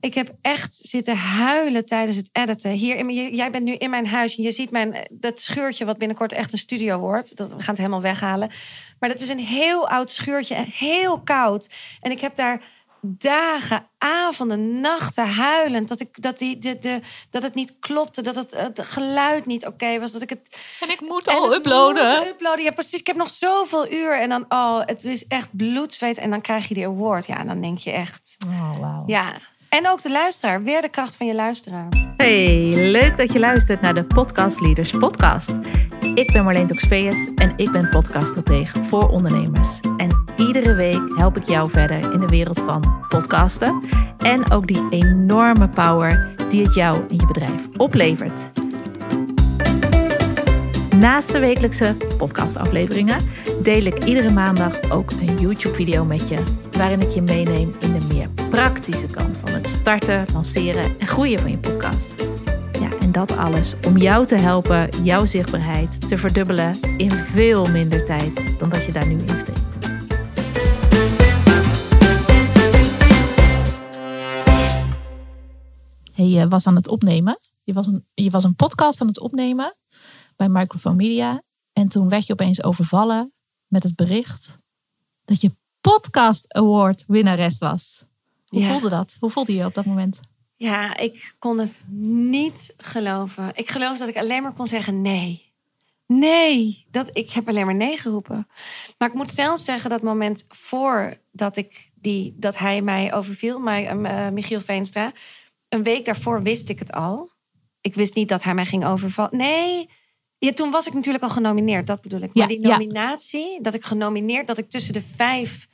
Ik heb echt zitten huilen tijdens het editen. Hier in, jij bent nu in mijn huis en je ziet mijn, dat schuurtje wat binnenkort echt een studio wordt. Dat, we gaan het helemaal weghalen. Maar dat is een heel oud schuurtje en heel koud. En ik heb daar dagen, avonden, nachten huilend. Dat, ik, dat, die, de, de, dat het niet klopte, dat het, het geluid niet oké was. Dat ik het En ik moet en al uploaden. moet uploaden. Ja, precies. Ik heb nog zoveel uur. En dan, oh, het is echt bloed, zweet. En dan krijg je die award. Ja, en dan denk je echt, Oh, wauw. ja. En ook de luisteraar. Weer de kracht van je luisteraar. Hey, leuk dat je luistert naar de Podcast Leaders Podcast. Ik ben Marleen Toxpeus en ik ben podcaststratege voor ondernemers. En iedere week help ik jou verder in de wereld van podcasten en ook die enorme power die het jou en je bedrijf oplevert. Naast de wekelijkse podcastafleveringen deel ik iedere maandag ook een YouTube-video met je, waarin ik je meeneem in de praktische kant van het starten, lanceren en groeien van je podcast. Ja, en dat alles om jou te helpen jouw zichtbaarheid te verdubbelen in veel minder tijd dan dat je daar nu in steekt. Hey, je was aan het opnemen. Je was, een, je was een podcast aan het opnemen bij Microphone Media. En toen werd je opeens overvallen met het bericht dat je Podcast Award winnares was. Hoe Ja. voelde dat? Hoe voelde je je op dat moment? Ja, ik kon het niet geloven. Ik geloof dat ik alleen maar kon zeggen nee. Nee, dat, ik heb alleen maar nee geroepen. Maar ik moet zelfs zeggen dat moment voordat ik die, dat hij mij overviel, mij, eh, Michiel Veenstra, een week daarvoor wist ik het al. Ik wist niet dat hij mij ging overvallen. Nee, ja, toen was ik natuurlijk al genomineerd, dat bedoel ik. Maar Ja, die ja. nominatie, dat ik genomineerd, dat ik tussen de vijf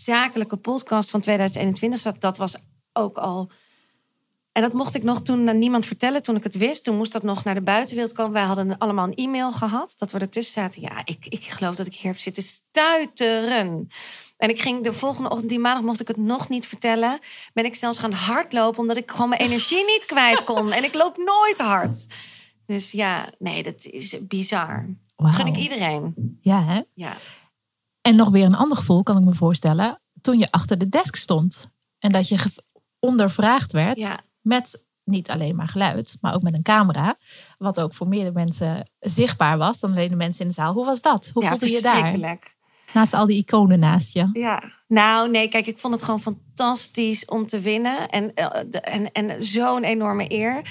zakelijke podcasts van 2021 zat, dat was ook al. En dat mocht ik nog toen aan niemand vertellen toen ik het wist. Toen moest dat nog naar de buitenwereld komen. Wij hadden allemaal een e-mail gehad dat we ertussen zaten. Ja, ik, ik geloof dat ik hier heb zitten stuiteren. En ik ging de volgende ochtend, die maandag, mocht ik het nog niet vertellen. Ben ik zelfs gaan hardlopen omdat ik gewoon mijn energie niet kwijt kon. En ik loop nooit hard. Dus ja, nee, dat is bizar. Wauw. Gun ik iedereen. Ja, hè? Ja. En nog weer een ander gevoel, kan ik me voorstellen, toen je achter de desk stond. En dat je ondervraagd werd Ja. met niet alleen maar geluid, maar ook met een camera. Wat ook voor meerdere mensen zichtbaar was dan alleen de mensen in de zaal. Hoe was dat? Hoe ja, voelde je daar? Naast al die iconen naast je. Ja. Nou, nee, kijk, ik vond het gewoon fantastisch om te winnen. En, eh, en, en zo'n enorme eer.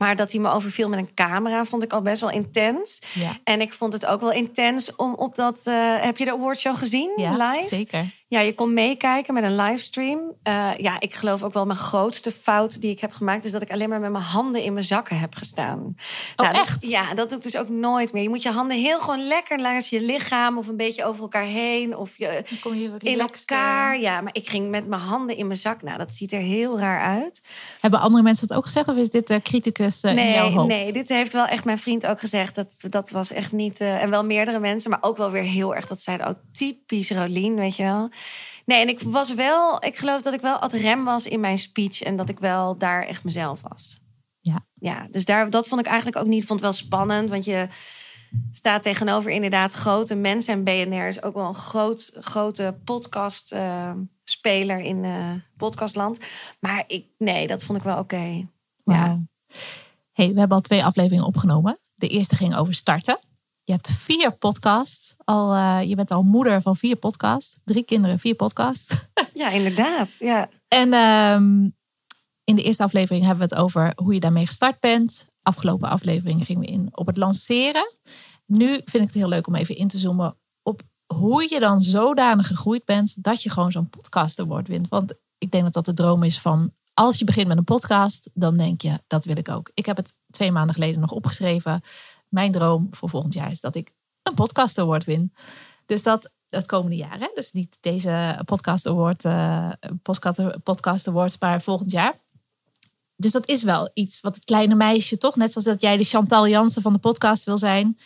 Maar dat hij me overviel met een camera vond ik al best wel intens. Ja, En ik vond het ook wel intens om op dat... eh, heb je de awardshow gezien, ja live? zeker. Ja, je kon meekijken met een livestream. Eh, ja, ik geloof ook wel mijn grootste fout die ik heb gemaakt... is dat ik alleen maar met mijn handen in mijn zakken heb gestaan. Oh, Nou, dat- echt? ja, dat doe ik dus ook nooit meer. Je moet je handen heel gewoon lekker langs je lichaam... of een beetje over elkaar heen. Of je, Dan kom je in elkaar. Ja, maar ik ging met mijn handen in mijn zak. Nou, dat ziet er heel raar uit. Hebben andere mensen dat ook gezegd? Of is dit de criticus eh, in jouw Nee, hoofd? nee, dit heeft wel echt mijn vriend ook gezegd. Dat, dat was echt niet... eh, en wel meerdere mensen, maar ook wel weer heel erg... dat zeiden ook typisch Rolien, weet je wel. Nee, en ik was wel... Ik geloof dat ik wel ad rem was in mijn speech... en dat ik wel daar echt mezelf was. Ja. Ja, dus daar, dat vond ik eigenlijk ook niet... vond het wel spannend, want je staat tegenover inderdaad grote mensen. En BNR is ook wel een groot, grote podcast eh, speler in eh, podcastland. Maar ik, nee, dat vond ik wel oké. Ja. Hey, we hebben al twee afleveringen opgenomen. De eerste ging over starten. Je hebt vier podcasts. Al, eh, je bent al moeder van vier podcasts. Drie kinderen, vier podcasts. Ja, inderdaad. Ja. En ehm, in de eerste aflevering hebben we het over hoe je daarmee gestart bent. Afgelopen aflevering gingen we in op het lanceren. Nu vind ik het heel leuk om even in te zoomen op hoe je dan zodanig gegroeid bent dat je gewoon zo'n podcast award wint. Want ik denk dat dat de droom is van als je begint met een podcast, dan denk je dat wil ik ook. Ik heb het twee maanden geleden nog opgeschreven. Mijn droom voor volgend jaar is dat ik een podcast award win. Dus dat het komende jaar. Hè? Dus niet deze podcast award, eh, podcast, awards, maar volgend jaar. Dus dat is wel iets wat het kleine meisje toch, net zoals dat jij de Chantal Jansen van de podcast wil zijn.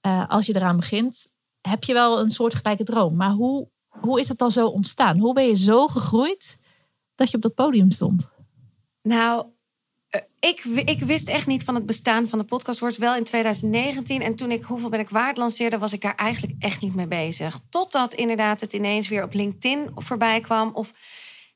eh, als je eraan begint, heb je wel een soortgelijke droom. Maar hoe, hoe is het dan zo ontstaan? Hoe ben je zo gegroeid dat je op dat podium stond? Nou, ik, wi- ik wist echt niet van het bestaan van de podcast Awards. Wel in 2019. En toen ik Hoeveel ben ik waard lanceerde, was ik daar eigenlijk echt niet mee bezig. Totdat inderdaad het ineens weer op LinkedIn voorbij kwam. Of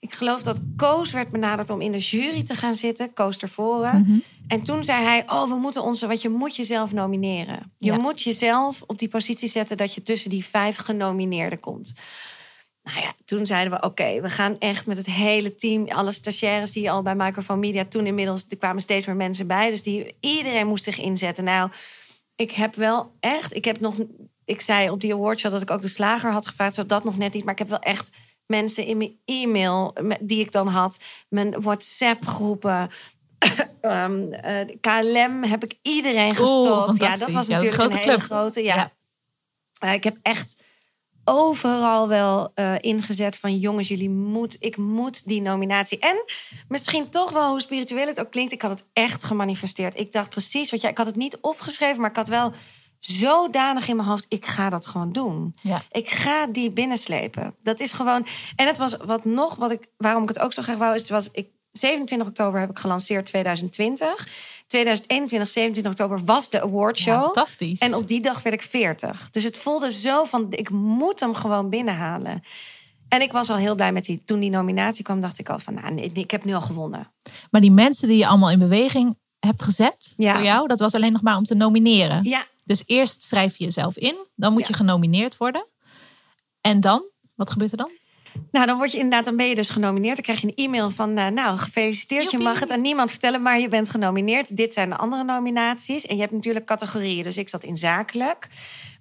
Ik geloof dat Koos werd benaderd om in de jury te gaan zitten. Koos ervoren. Mhm. En toen zei hij, oh, we moeten onze... Want je moet jezelf nomineren. Je Ja. moet jezelf op die positie zetten... dat je tussen die vijf genomineerden komt. Nou ja, toen zeiden we, oké, we gaan echt met het hele team... alle stagiaires die al bij Microphone Media... toen inmiddels, er kwamen steeds meer mensen bij. Dus die, iedereen moest zich inzetten. Nou, ik heb wel echt... Ik heb nog... Ik zei op die awardshow dat ik ook de slager had gevraagd. Zo dat nog net niet. Maar ik heb wel echt mensen in mijn e-mail die ik dan had. Mijn WhatsApp-groepen. Ehm, eh, KLM heb ik iedereen gestopt. ja, dat was Ja, dat is een natuurlijk een, grote hele club. grote. Ja. Ja. Eh, ik heb echt overal wel eh, ingezet van jongens, jullie moet, ik moet die nominatie. En misschien toch wel hoe spiritueel het ook klinkt, ik had het echt gemanifesteerd. Ik dacht precies wat jij, ik had het niet opgeschreven, maar ik had wel zodanig in mijn hoofd, ik ga dat gewoon doen. Ja. Ik ga die binnenslepen. Dat is gewoon. En het was wat nog, wat ik, waarom ik het ook zo graag wou, is het was ik 27 oktober heb ik gelanceerd 2020. 2021, 27 oktober was de awardshow. Ja, fantastisch. En op die dag werd ik 40. Dus het voelde zo van, ik moet hem gewoon binnenhalen. En ik was al heel blij met die. Toen die nominatie kwam, dacht ik al van, nou, ik heb nu al gewonnen. Maar die mensen die je allemaal in beweging hebt gezet Ja. voor jou, dat was alleen nog maar om te nomineren. Ja, Dus eerst schrijf je jezelf in, dan moet Ja. je genomineerd worden. En dan? Wat gebeurt er dan? Nou dan word je inderdaad, dan ben je dus genomineerd. Dan krijg je een e-mail van, eh, nou, gefeliciteerd. Je mag het aan niemand vertellen, maar je bent genomineerd. Dit zijn de andere nominaties. En je hebt natuurlijk categorieën. Dus ik zat in zakelijk.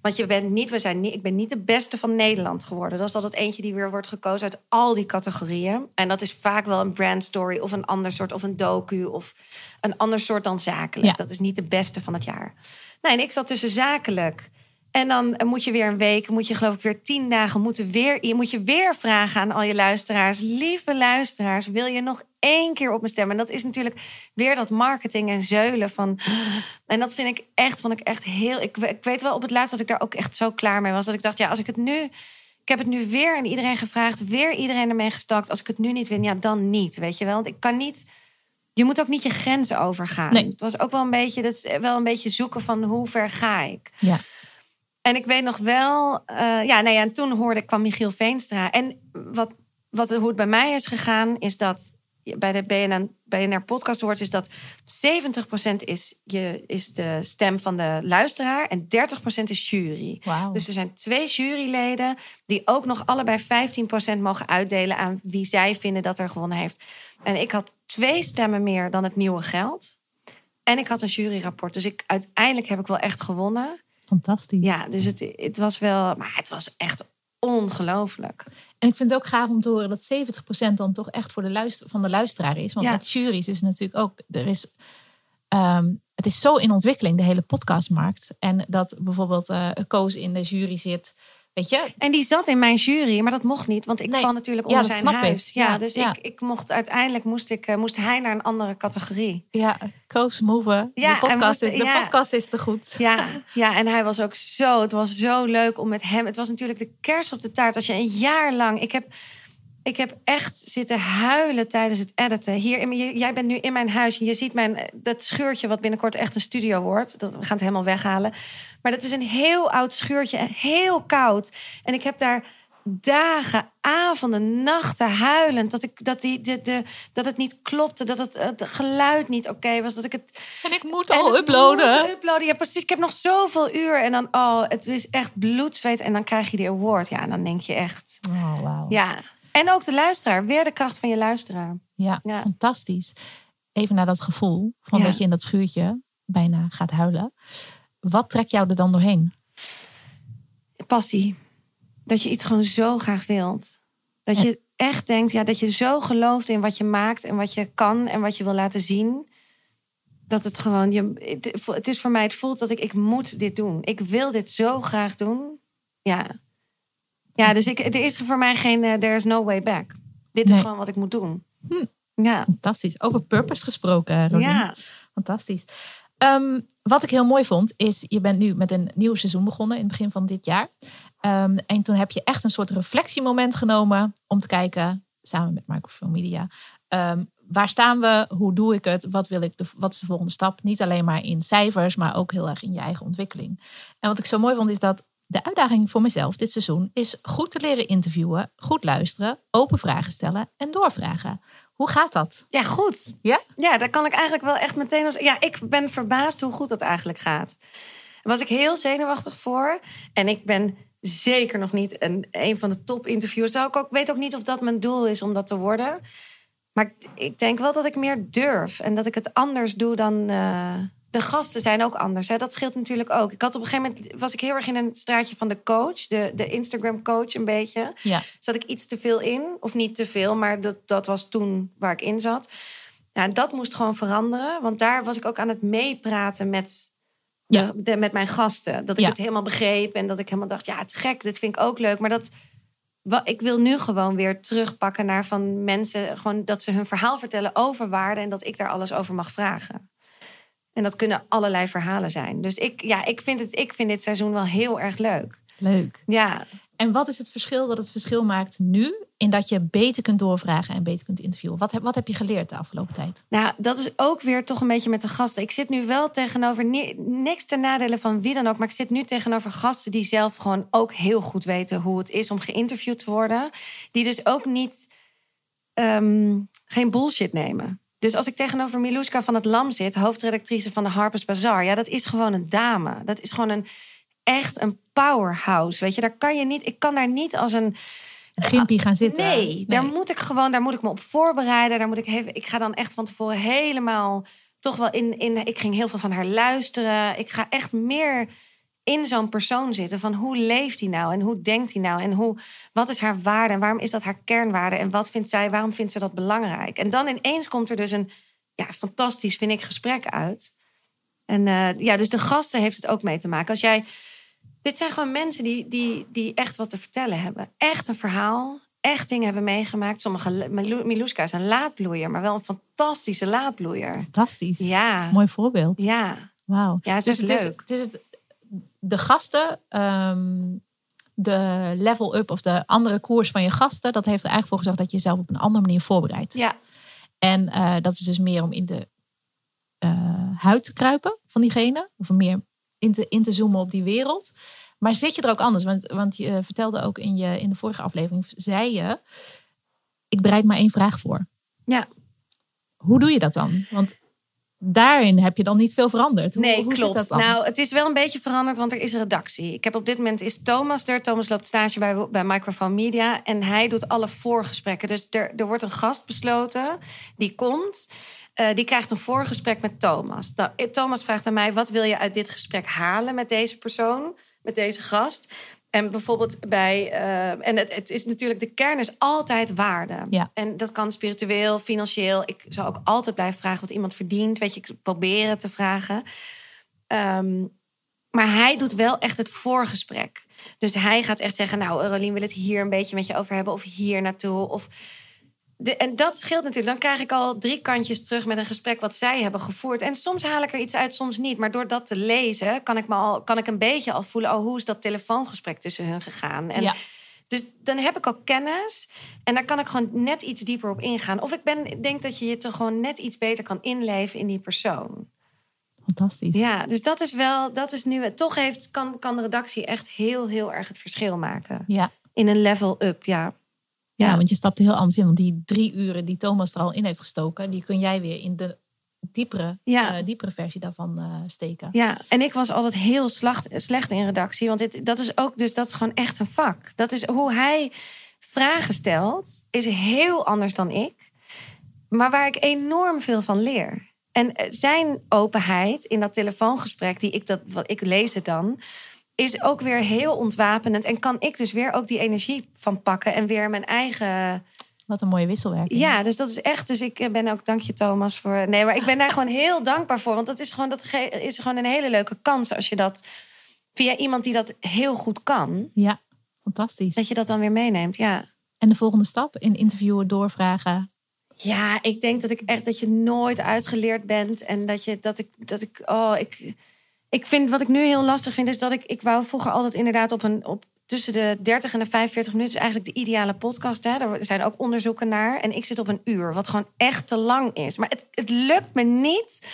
Want je bent niet, we zijn niet, ik ben niet de beste van Nederland geworden. Dat is altijd eentje die weer wordt gekozen uit al die categorieën. En dat is vaak wel een brand story of een ander soort, of een docu of een ander soort dan zakelijk. Ja. Dat is niet de beste van het jaar. Nee, en ik zat tussen zakelijk. En dan moet je weer een week, moet je geloof ik weer tien dagen, moeten weer, je moet je weer vragen aan al je luisteraars. Lieve luisteraars, wil je nog één keer op me stemmen? En dat is natuurlijk weer dat marketing en zeulen van. En dat vind ik echt, vond ik echt heel. Ik, we- ik weet wel op het laatst dat ik daar ook echt zo klaar mee was. Dat ik dacht, ja, als ik het nu. Ik heb het nu weer aan iedereen gevraagd, weer iedereen ermee gestakt. Als ik het nu niet win, ja, dan niet. Weet je wel? Want ik kan niet. Je moet ook niet je grenzen overgaan. Nee. Het was ook wel een beetje, dat is wel een beetje zoeken van hoe ver ga ik. Ja. En ik weet nog wel, eh, ja, nou ja, en toen hoorde ik kwam Michiel Veenstra. En wat, wat, hoe het bij mij is gegaan, is dat bij de BNN, BNR Podcast Awards is dat 70% is, je, is de stem van de luisteraar en 30% is jury. Wauw. Dus er zijn twee juryleden die ook nog allebei 15% mogen uitdelen aan wie zij vinden dat er gewonnen heeft. En ik had twee stemmen meer dan het nieuwe geld. En ik had een juryrapport. Dus ik, uiteindelijk heb ik wel echt gewonnen. Fantastisch. Ja, dus het, het was wel, maar het was echt ongelooflijk. En ik vind het ook gaaf om te horen dat 70% dan toch echt voor de luister, van de luisteraar is. Want Ja. met juries is natuurlijk ook, er is, ehm, het is zo in ontwikkeling, de hele podcastmarkt. En dat bijvoorbeeld eh Koos in de jury zit, weet je. En die zat in mijn jury, maar dat mocht niet, want ik Nee. val natuurlijk onder zijn huis. Ja, Ja, dus ja. Ik, ik mocht uiteindelijk moest ik eh, moest hij naar een andere categorie. Ja, Koos move. Ja, de, podcast, moest- is, de podcast is te goed. Ja, ja, en hij was ook zo. Het was zo leuk om met hem. Het was natuurlijk de kers op de taart. Als je een jaar lang. Ik heb, ik heb echt zitten huilen tijdens het editen. Hier, in, jij bent nu in mijn huis. en Je ziet mijn dat schuurtje wat binnenkort echt een studio wordt. Dat, we gaan het helemaal weghalen. Maar dat is een heel oud schuurtje en heel koud. En ik heb daar dagen, avonden, nachten huilend dat ik dat die de, de dat het niet klopte, dat het, het geluid niet oké was, dat ik het En ik moet al uploaden. moet uploaden. Ja, precies. Ik heb nog zoveel uur. En dan, oh, het is echt bloedzweet. En dan krijg je die award. Ja, en dan denk je echt, Oh, wauw. ja. En ook de luisteraar. Weer de kracht van je luisteraar. Ja, Ja. fantastisch. Even naar dat gevoel van Ja. dat je in dat schuurtje bijna gaat huilen. Wat trekt jou er dan doorheen? Passie. Dat je iets gewoon zo graag wilt. Dat je echt denkt, ja, dat je zo gelooft in wat je maakt en wat je kan en wat je wil laten zien. Dat het gewoon, je, het is voor mij, het voelt dat ik, ik moet dit doen. Ik wil dit zo graag doen. Ja. Ja, dus ik, er is voor mij geen, eh, there is no way back. Dit is gewoon wat ik moet doen. Hm. Ja. Fantastisch. Over purpose gesproken, Rodin. Ja. Fantastisch. Ehm, wat ik heel mooi vond, is je bent nu met een nieuw seizoen begonnen in het begin van dit jaar. Ehm, en toen heb je echt een soort reflectiemoment genomen om te kijken, samen met Microphone Media, ehm, waar staan we? Hoe doe ik het? Wat, wil ik de, wat is de volgende stap? Niet alleen maar in cijfers, maar ook heel erg in je eigen ontwikkeling. En wat ik zo mooi vond, is dat De uitdaging voor mezelf dit seizoen is goed te leren interviewen, goed luisteren, open vragen stellen en doorvragen. Hoe gaat dat? Ja, goed. Ja? Ja, daar kan ik eigenlijk wel echt meteen... op- Ja, ik ben verbaasd hoe goed dat eigenlijk gaat. Daar was ik heel zenuwachtig voor. En ik ben zeker nog niet een, een van de top interviewers. Zou ik ook weet ook niet of dat mijn doel is om dat te worden. Maar ik, ik denk wel dat ik meer durf. En dat ik het anders doe dan... eh, de gasten zijn ook anders. Hè? Dat scheelt natuurlijk ook. Ik had op een gegeven moment was ik heel erg in een straatje van de coach, de, de Instagram coach een beetje Ja. zat ik iets te veel in. Of niet te veel, maar dat, dat was toen waar ik in zat. Nou, dat moest gewoon veranderen. Want daar was ik ook aan het meepraten met, de, Ja. de- met mijn gasten. Dat ik Ja. het helemaal begreep. En dat ik helemaal dacht, ja, het gek, dit vind ik ook leuk. Maar dat, ik wil nu gewoon weer terugpakken naar van mensen... Gewoon dat ze hun verhaal vertellen over waarde... en dat ik daar alles over mag vragen. En dat kunnen allerlei verhalen zijn. Dus ik, ja, ik, vind het, ik vind dit seizoen wel heel erg leuk. Leuk. Ja, En wat is het verschil dat het verschil maakt nu in dat je beter kunt doorvragen en beter kunt interviewen? Wat heb, wat heb je geleerd de afgelopen tijd? Nou, dat is ook weer toch een beetje met de gasten. Ik zit nu wel tegenover ni- niks ten nadele van wie dan ook, maar ik zit nu tegenover gasten die zelf gewoon ook heel goed weten hoe het is om geïnterviewd te worden. Die dus ook niet ehm, geen bullshit nemen. Dus als ik tegenover Miluska van het Lam zit, hoofdredactrice van de Harper's Bazaar, ja, dat is gewoon een dame. Dat is gewoon een echt een powerhouse. Weet je, daar kan je niet. Ik kan daar niet als een gimpie gaan zitten? Nee, daar moet ik gewoon, daar moet ik me op voorbereiden. Daar moet ik, even, ik ga dan echt van tevoren helemaal toch wel in, in. Ik ging heel veel van haar luisteren. Ik ga echt meer in zo'n persoon zitten van hoe leeft hij nou en hoe denkt hij nou en hoe, wat is haar waarde en waarom is dat haar kernwaarde en wat vindt zij, waarom vindt ze dat belangrijk? En dan ineens komt er dus een ja, fantastisch, vind ik, gesprek uit. En eh, ja, dus de gasten heeft het ook mee te maken. Als jij dit zijn gewoon mensen die, die, die echt wat te vertellen hebben. Echt een verhaal. Echt dingen hebben meegemaakt. Sommige, Milu- Miluska is een laadbloeier, maar wel een fantastische laadbloeier. Fantastisch. Ja, Mooi voorbeeld. ja. Wauw. Ja, het dus is het is, het is het, de gasten, ehm, de level up of de andere koers van je gasten, dat heeft er eigenlijk voor gezorgd dat je jezelf op een andere manier voorbereidt. Ja, En eh, dat is dus meer om in de eh, huid te kruipen van diegene. Of meer in te, in te zoomen op die wereld. Maar zit je er ook anders? Want, want je eh, vertelde ook in, je, in de vorige aflevering, zei je, ik bereid maar één vraag voor. ja. Hoe doe je dat dan? Want daarin heb je dan niet veel veranderd. Hoe, nee, hoe klopt. Zit dat dan? nou, het is wel een beetje veranderd, want er is een redactie. Ik heb op dit moment is Thomas er. Thomas loopt stage bij, bij Microphone Media. En hij doet alle voorgesprekken. Dus er, er wordt een gast besloten. Die komt. eh, die krijgt een voorgesprek met Thomas. Nou, eh, Thomas vraagt aan mij: wat wil je uit dit gesprek halen met deze persoon, met deze gast? En bijvoorbeeld bij. eh, en het, het is natuurlijk, de kern is altijd waarde. Ja. En dat kan spiritueel, financieel. Ik zou ook altijd blijven vragen wat iemand verdient. Weet je, ik probeer het te vragen. Ehm, maar hij doet wel echt het voorgesprek. Dus hij gaat echt zeggen: Nou, Rolien wil het hier een beetje met je over hebben, of hier naartoe. Of de, en dat scheelt natuurlijk. Dan krijg ik al drie kantjes terug met een gesprek wat zij hebben gevoerd. En soms haal ik er iets uit, soms niet. Maar door dat te lezen kan ik, me al, kan ik een beetje al voelen: oh, hoe is dat telefoongesprek tussen hun gegaan? En Ja. Dus dan heb ik al kennis en daar kan ik gewoon net iets dieper op ingaan. Of ik ben, denk dat je je toch gewoon net iets beter kan inleven in die persoon. Fantastisch. Ja, dus dat is wel, dat is nu, toch heeft, kan, kan de redactie echt heel, heel erg het verschil maken. Ja. In een level up, ja. Ja, want je stapt er heel anders in. Want die drie uren die Thomas er al in heeft gestoken, die kun jij weer in de diepere, Ja. eh, diepere versie daarvan eh, steken. Ja, en ik was altijd heel slacht, slecht in redactie. Want dit, dat is ook, dus dat is gewoon echt een vak. Dat is hoe hij vragen stelt, is heel anders dan ik. Maar waar ik enorm veel van leer. En eh, zijn openheid in dat telefoongesprek, die ik, dat, wat ik lees het dan, is ook weer heel ontwapenend. En kan ik dus weer ook die energie van pakken en weer mijn eigen. Wat een mooie wisselwerking. Ja, dus dat is echt. Dus ik eh, ben ook, dank je Thomas voor. Nee, maar ik ben daar gewoon heel dankbaar voor. Want dat is gewoon, dat is gewoon een hele leuke kans als je dat via iemand die dat heel goed kan, Ja, fantastisch. dat je dat dan weer meeneemt. Ja. En de volgende stap in interviewen, doorvragen. Ja, ik denk dat ik echt dat je nooit uitgeleerd bent en dat je dat ik dat ik oh ik ik vind wat ik nu heel lastig vind is dat ik ik wou vroeger altijd inderdaad op een op tussen de 30 en de 45 minuten is eigenlijk de ideale podcast. Hè? Daar zijn ook onderzoeken naar. En ik zit op een uur, wat gewoon echt te lang is. Maar het, het lukt me niet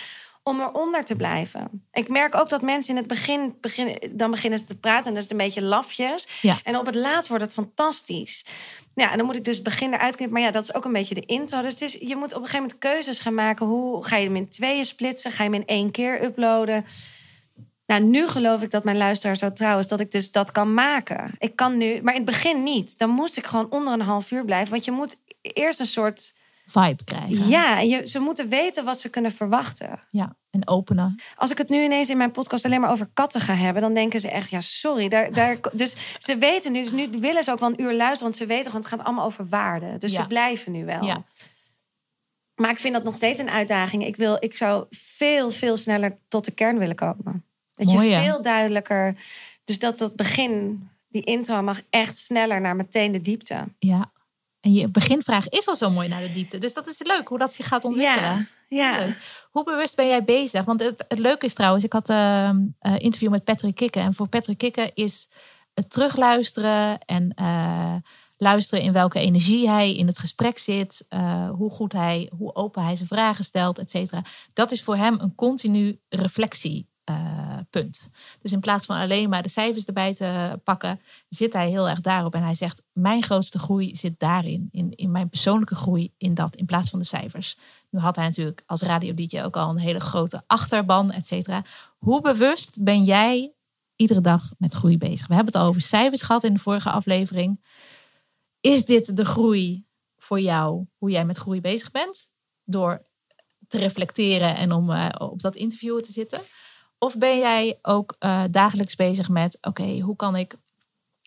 om eronder te blijven. Ik merk ook dat mensen in het begin, begin dan beginnen ze te praten en dat is een beetje lafjes. Ja. En op het laatst wordt het fantastisch. Ja, en dan moet ik dus het begin eruit knippen. Maar ja, dat is ook een beetje de intro. Dus het is, je moet op een gegeven moment keuzes gaan maken. Hoe ga je hem in tweeën splitsen? Ga je hem in één keer uploaden? Nou, nu geloof ik dat mijn luisteraar zo trouw is dat ik dus dat kan maken. Ik kan nu, maar in het begin niet. Dan moest ik gewoon onder een half uur blijven. Want je moet eerst een soort. Vibe krijgen. Ja, je, ze moeten weten wat ze kunnen verwachten. Ja, en openen. Als ik het nu ineens in mijn podcast alleen maar over katten ga hebben, dan denken ze echt, ja, sorry. Daar, daar, dus ze weten nu, dus nu willen ze ook wel een uur luisteren, want ze weten gewoon, het gaat allemaal over waarde. Dus Ja. ze blijven nu wel. Ja. Maar ik vind dat nog steeds een uitdaging. Ik, wil, ik zou veel, veel sneller tot de kern willen komen. Dat Mooi, je veel duidelijker. Dus dat dat begin, die intro mag echt sneller naar meteen de diepte. Ja. En je beginvraag is al zo mooi naar de diepte. Dus dat is leuk hoe dat zich gaat ontwikkelen. Ja, ja. Hoe bewust ben jij bezig? Want het, het leuke is trouwens, ik had een interview met Patrick Kikken. En voor Patrick Kikken is het terugluisteren en eh, luisteren in welke energie hij in het gesprek zit. eh, hoe goed hij, hoe open hij zijn vragen stelt, et cetera. Dat is voor hem een continu reflectiepunt. punt. Dus in plaats van alleen maar de cijfers erbij te pakken, zit hij heel erg daarop. En hij zegt, mijn grootste groei zit daarin. In, in mijn persoonlijke groei in dat, in plaats van de cijfers. Nu had hij natuurlijk als radio-dj ook al een hele grote achterban, et cetera. Hoe bewust ben jij iedere dag met groei bezig? We hebben het al over cijfers gehad in de vorige aflevering. Is dit de groei voor jou, hoe jij met groei bezig bent? Door te reflecteren en om eh, op dat interview te zitten? Of ben jij ook eh, dagelijks bezig met, oké, hoe kan ik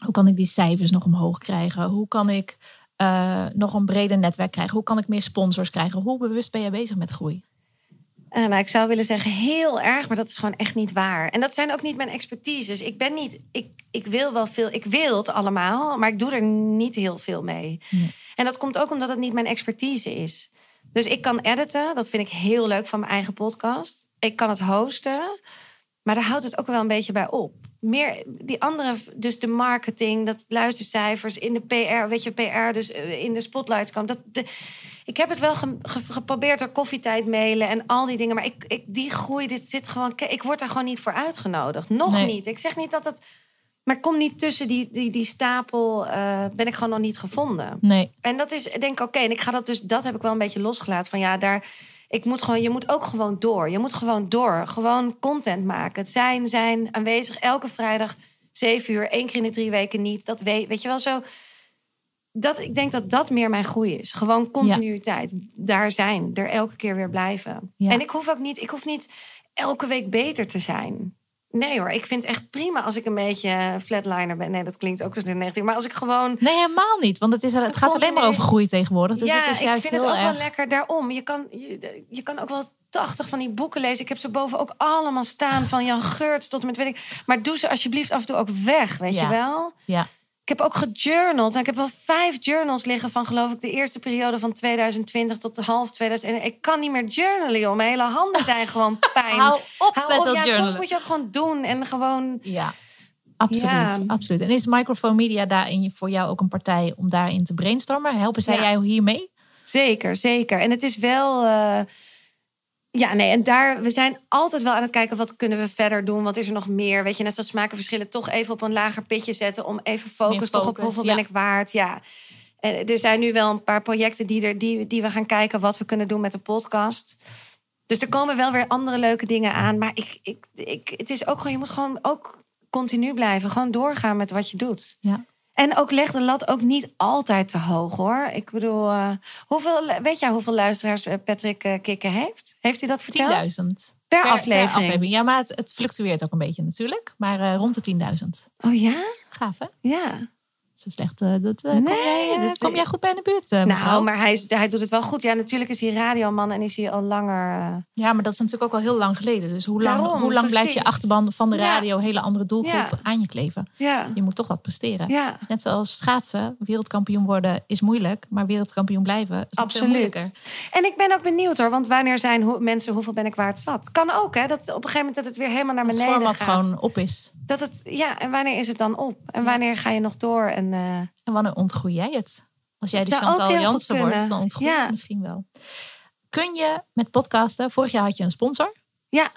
hoe kan ik die cijfers nog omhoog krijgen? Hoe kan ik eh, nog een breder netwerk krijgen? Hoe kan ik meer sponsors krijgen? Hoe bewust ben jij bezig met groei? Eh, nou, ik zou willen zeggen heel erg, maar dat is gewoon echt niet waar. En dat zijn ook niet mijn expertises. Ik ben niet, ik, ik wil wel veel, ik wil het allemaal, maar ik doe er niet heel veel mee. Nee. En dat komt ook omdat het niet mijn expertise is. Dus ik kan editen, dat vind ik heel leuk van mijn eigen podcast. Ik kan het hosten, maar daar houdt het ook wel een beetje bij op. Meer die andere, dus de marketing, dat luistercijfers in de PR, weet je, PR, dus eh, in de spotlights komen. Dat, de, ik heb het wel ge- ge- geprobeerd door koffietijd mailen en al die dingen, maar ik, ik, die groei, dit zit gewoon, ik word daar gewoon niet voor uitgenodigd. Nog Nee. niet. Ik zeg niet dat het, maar kom niet tussen die, die, die stapel, eh, ben ik gewoon nog niet gevonden. Nee, En dat is, denk ik, oké. En ik ga dat dus, dat heb ik wel een beetje losgelaten. Van ja, daar, ik moet gewoon, je moet ook gewoon door. Je moet gewoon door. Gewoon content maken. Het zijn, zijn aanwezig elke vrijdag, zeven uur, één keer in de drie weken niet. Dat weet, weet je wel zo. Dat, ik denk dat dat meer mijn groei is. Gewoon continuïteit. Daar zijn. Er elke keer weer blijven. Ja. En ik hoef ook niet, ik hoef niet elke week beter te zijn. Nee hoor, ik vind het echt prima als ik een beetje flatliner ben. Nee, dat klinkt ook eens negatief. Maar als ik gewoon nee, helemaal niet. Want het, is, het gaat alleen maar over groei tegenwoordig. Dus ja, het is juist ik vind heel het ook erg... wel lekker daarom. Je kan, je, je kan ook wel 80 van die boeken lezen. Ik heb ze boven ook allemaal staan. Van Jan Geurts tot en met weet ik. Maar doe ze alsjeblieft af en toe ook weg, weet Ja. je wel? Ja, Ik heb ook gejournald. En ik heb wel vijf journals liggen van geloof ik de eerste periode van 2020 tot de half 2000. Ik kan niet meer journalen, joh. Mijn hele handen zijn gewoon pijn. hou op Hou met op. dat Ja, soms journalen. moet je ook gewoon doen en gewoon. Ja, absoluut, Ja. absoluut. En is Microphone Media daarin voor jou ook een partij om daarin te brainstormen? Helpen zij Ja. jou hiermee? Zeker, zeker. En het is wel. eh, ja, nee, en daar, we zijn altijd wel aan het kijken wat kunnen we verder doen. Wat is er nog meer? Weet je, net zoals smakenverschillen, toch even op een lager pitje zetten om even focus, toch op hoeveel ja. ben ik waard. Ja. En er zijn nu wel een paar projecten die, er, die, die we gaan kijken wat we kunnen doen met de podcast. Dus er komen wel weer andere leuke dingen aan. Maar ik, ik, ik, het is ook gewoon, je moet gewoon ook continu blijven. Gewoon doorgaan met wat je doet. Ja. En ook leg de lat ook niet altijd te hoog hoor. Ik bedoel, eh, hoeveel, weet jij hoeveel luisteraars eh, Patrick eh, Kikken heeft? Heeft hij dat verteld? 10.000 Per, per aflevering. Ja, maar het, het fluctueert ook een beetje natuurlijk. Maar rond de 10.000. Oh ja? Gaaf hè? Ja. Zo slecht. eh, dat, eh, kom, Nee, jij, eh, dat- kom jij goed bij in de buurt, eh, mevrouw? Nou, maar hij, is, hij doet het wel goed. Ja, natuurlijk is hij radioman en is hij al langer. Ja, maar dat is natuurlijk ook al heel lang geleden. Dus hoe lang, Daarom, hoe lang blijft je achterban van de Ja. radio, hele andere doelgroep Ja. aan je kleven? ja. Je moet toch wat presteren. Ja, Dus net zoals schaatsen, wereldkampioen worden is moeilijk, maar wereldkampioen blijven is absoluut. En ik ben ook benieuwd hoor, want wanneer zijn ho- mensen hoeveel ben ik waard zat? Kan ook hè, dat op een gegeven moment dat het weer helemaal naar beneden format gaat. gewoon op is. Dat het, ja, en wanneer is het dan op? En wanneer ga je nog door? En, eh, En wanneer ontgroei jij het? Als jij de Chantal Jansen wordt, dan ontgroei je Ja. misschien wel. Kun je met podcasten, vorig jaar had je een sponsor. Ja.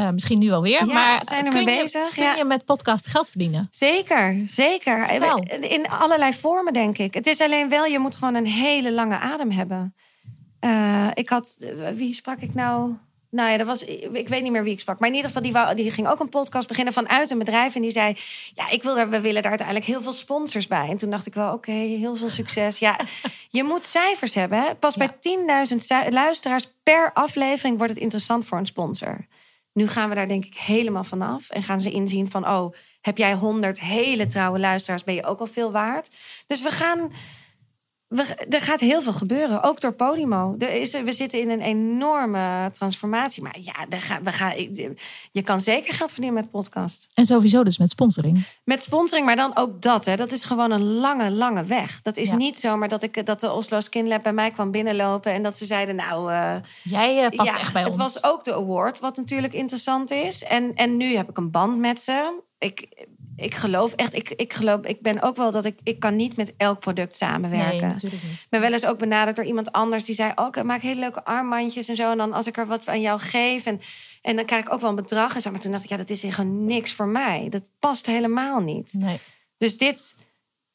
Uh, misschien nu alweer, Ja, maar zijn er kun, mee je, bezig, kun ja. je met podcast geld verdienen? Zeker, zeker. Vertel. In allerlei vormen, denk ik. Het is alleen wel, je moet gewoon een hele lange adem hebben. Eh, ik had, wie sprak ik nou? Nou ja, dat was, ik weet niet meer wie ik sprak. Maar in ieder geval, die, wou, die ging ook een podcast beginnen vanuit een bedrijf. En die zei, ja, ik wil er, we willen daar uiteindelijk heel veel sponsors bij. En toen dacht ik wel, oké, heel veel succes. Ja, je moet cijfers hebben. Hè? Pas Ja. bij 10.000 zu- luisteraars per aflevering wordt het interessant voor een sponsor. Nu gaan we daar denk ik helemaal vanaf. En gaan ze inzien van, oh, heb jij 100 hele trouwe luisteraars, ben je ook al veel waard. Dus we gaan... We, er gaat heel veel gebeuren, ook door Podimo. Er is, we zitten in een enorme transformatie. Maar ja, gaat, we gaan, je kan zeker geld verdienen met podcast. En sowieso dus met sponsoring. Met sponsoring, maar dan ook dat. Hè. Dat is gewoon een lange, lange weg. Dat is Ja. niet zomaar dat, ik, dat de Oslo Skin Lab bij mij kwam binnenlopen... en dat ze zeiden, nou... eh, Jij eh, past ja, echt bij het ons. was ook de award, wat natuurlijk interessant is. En, en nu heb ik een band met ze. Ik, ik geloof echt, ik, ik geloof, ik ben ook wel dat ik, ik kan niet met elk product samenwerken. Nee, natuurlijk niet. Ik ben wel eens ook benaderd door iemand anders die zei: Oh, ik maak hele leuke armbandjes en zo. En dan als ik er wat aan jou geef. En, en dan krijg ik ook wel een bedrag. En zo. Maar toen dacht ik: Ja, dat is gewoon niks voor mij. Dat past helemaal niet. Nee. Dus dit,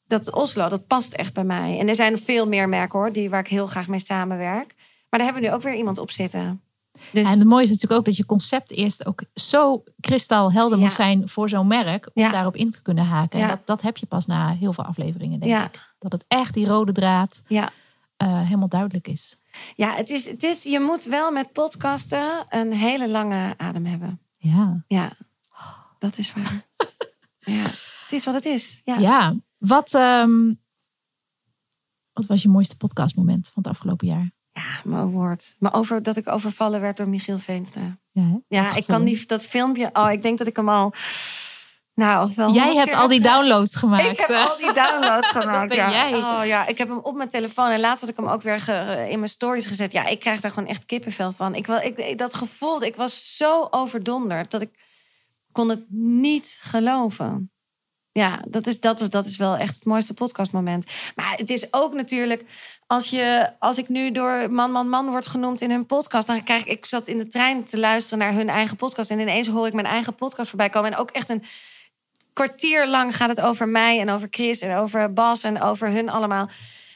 dat Oslo, dat past echt bij mij. En er zijn veel meer merken hoor, die, waar ik heel graag mee samenwerk. Maar daar hebben we nu ook weer iemand op zitten. Dus En het mooie is natuurlijk ook dat je concept eerst ook zo kristalhelder Ja. moet zijn voor zo'n merk. Om Ja. daarop in te kunnen haken. En dat, dat heb je pas na heel veel afleveringen, denk ik. Dat het echt die rode draad ja. eh, helemaal duidelijk is. ja, het is, het is, je moet wel met podcasten een hele lange adem hebben. Ja. Ja, dat is waar. ja, het is wat het is. Ja. Ja. Wat, ehm, wat was je mooiste podcastmoment van het afgelopen jaar? Mijn woord. Maar over dat ik overvallen werd door Michiel Veenstra. Ja, hè? Ja, ik kan die, dat filmpje. Oh, ik denk dat ik hem al. Nou, wel. Jij hebt al die downloads gemaakt. Ik heb al die downloads gemaakt. ja. jij. Oh ja, ik heb hem op mijn telefoon. En laatst had ik hem ook weer ge- in mijn stories gezet. Ja, ik krijg daar gewoon echt kippenvel van. Ik, ik- dat gevoel, ik was zo overdonderd dat ik kon het niet geloven. Ja, dat is, dat, dat is wel echt het mooiste podcastmoment. Maar het is ook natuurlijk, als, je, als ik nu door Man, Man, Man wordt genoemd in hun podcast, dan krijg ik, ik zat in de trein te luisteren naar hun eigen podcast en ineens hoor ik mijn eigen podcast voorbij komen. En ook echt een kwartier lang gaat het over mij en over Chris en over Bas en over hun allemaal.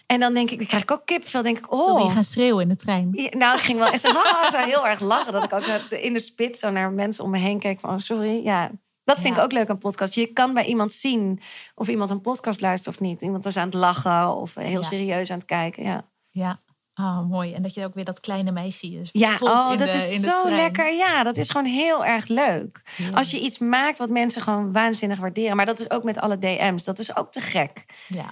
En dan denk ik, dan krijg ik ook kipvel. Denk ik, oh. je gaan schreeuwen in de trein? Ja, Nou, ik ging wel echt zo, haha, zo heel erg lachen. Dat ik ook in de spits zo naar mensen om me heen keek. Van, oh, sorry. Ja, dat vind Ja. ik ook leuk aan podcast. Je kan bij iemand zien of iemand een podcast luistert of niet. Iemand was aan het lachen of heel Ja. serieus aan het kijken. Ja, Ja. Ah, mooi. En dat je ook weer dat kleine meisje is. ja oh, in dat de- is zo lekker. Ja, dat is gewoon heel erg leuk. Ja. Als je iets maakt wat mensen gewoon waanzinnig waarderen. Maar dat is ook met alle DM's. Dat is ook te gek. Ja.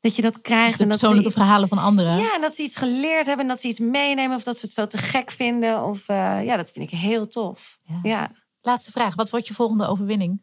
Dat je dat krijgt. De en dat persoonlijke iets- verhalen van anderen. Ja, en dat ze iets geleerd hebben. En dat ze iets meenemen. Of dat ze het zo te gek vinden. Of eh, ja, dat vind ik heel tof. Ja. Laatste vraag. Wat wordt je volgende overwinning?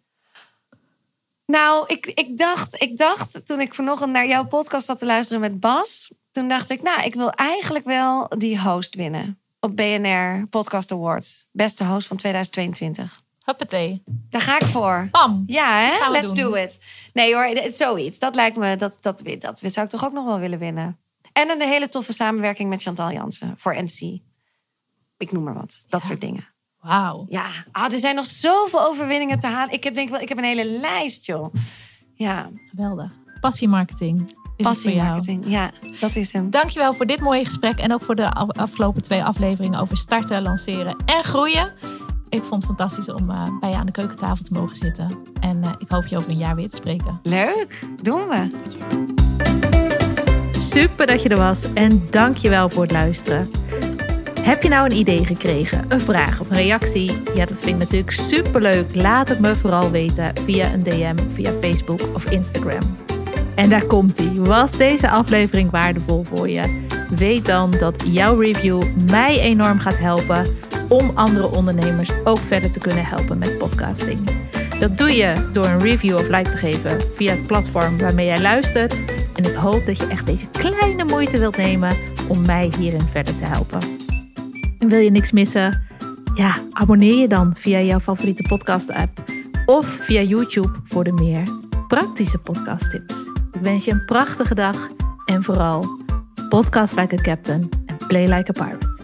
Nou, ik, ik, dacht, ik dacht toen ik vanochtend naar jouw podcast zat te luisteren met Bas. Toen dacht ik, nou, ik wil eigenlijk wel die host winnen. Op BNR Podcast Awards. Beste host van 2022. Huppatee. Daar ga ik voor. Bam. Ja, hè? Let's doen. do it. Nee hoor, zoiets. Dat lijkt me, dat, dat, dat, dat zou ik toch ook nog wel willen winnen. En een hele toffe samenwerking met Chantal Jansen voor NC. Ik noem maar wat. Dat Ja. soort dingen. Wauw. Ja, ah, er zijn nog zoveel overwinningen te halen. Ik heb denk wel, ik heb een hele lijst, joh. Ja, Geweldig. Passiemarketing. Passiemarketing. Ja, dat is hem. Dankjewel voor dit mooie gesprek. En ook voor de af- afgelopen twee afleveringen over starten, lanceren en groeien. Ik vond het fantastisch om eh, bij je aan de keukentafel te mogen zitten. En eh, ik hoop je over een jaar weer te spreken. Leuk, doen we. Super dat je er was en dank je wel voor het luisteren. Heb je nou een idee gekregen, een vraag of een reactie? Ja, dat vind ik natuurlijk superleuk. Laat het me vooral weten via een DM, via Facebook of Instagram. En daar komt ie. Was deze aflevering waardevol voor je? Weet dan dat jouw review mij enorm gaat helpen om andere ondernemers ook verder te kunnen helpen met podcasting. Dat doe je door een review of like te geven via het platform waarmee jij luistert. En ik hoop dat je echt deze kleine moeite wilt nemen om mij hierin verder te helpen. En wil je niks missen? Ja, abonneer je dan via jouw favoriete podcast-app of via YouTube voor de meer praktische podcasttips. Ik wens je een prachtige dag en vooral podcast like a captain and play like a pirate.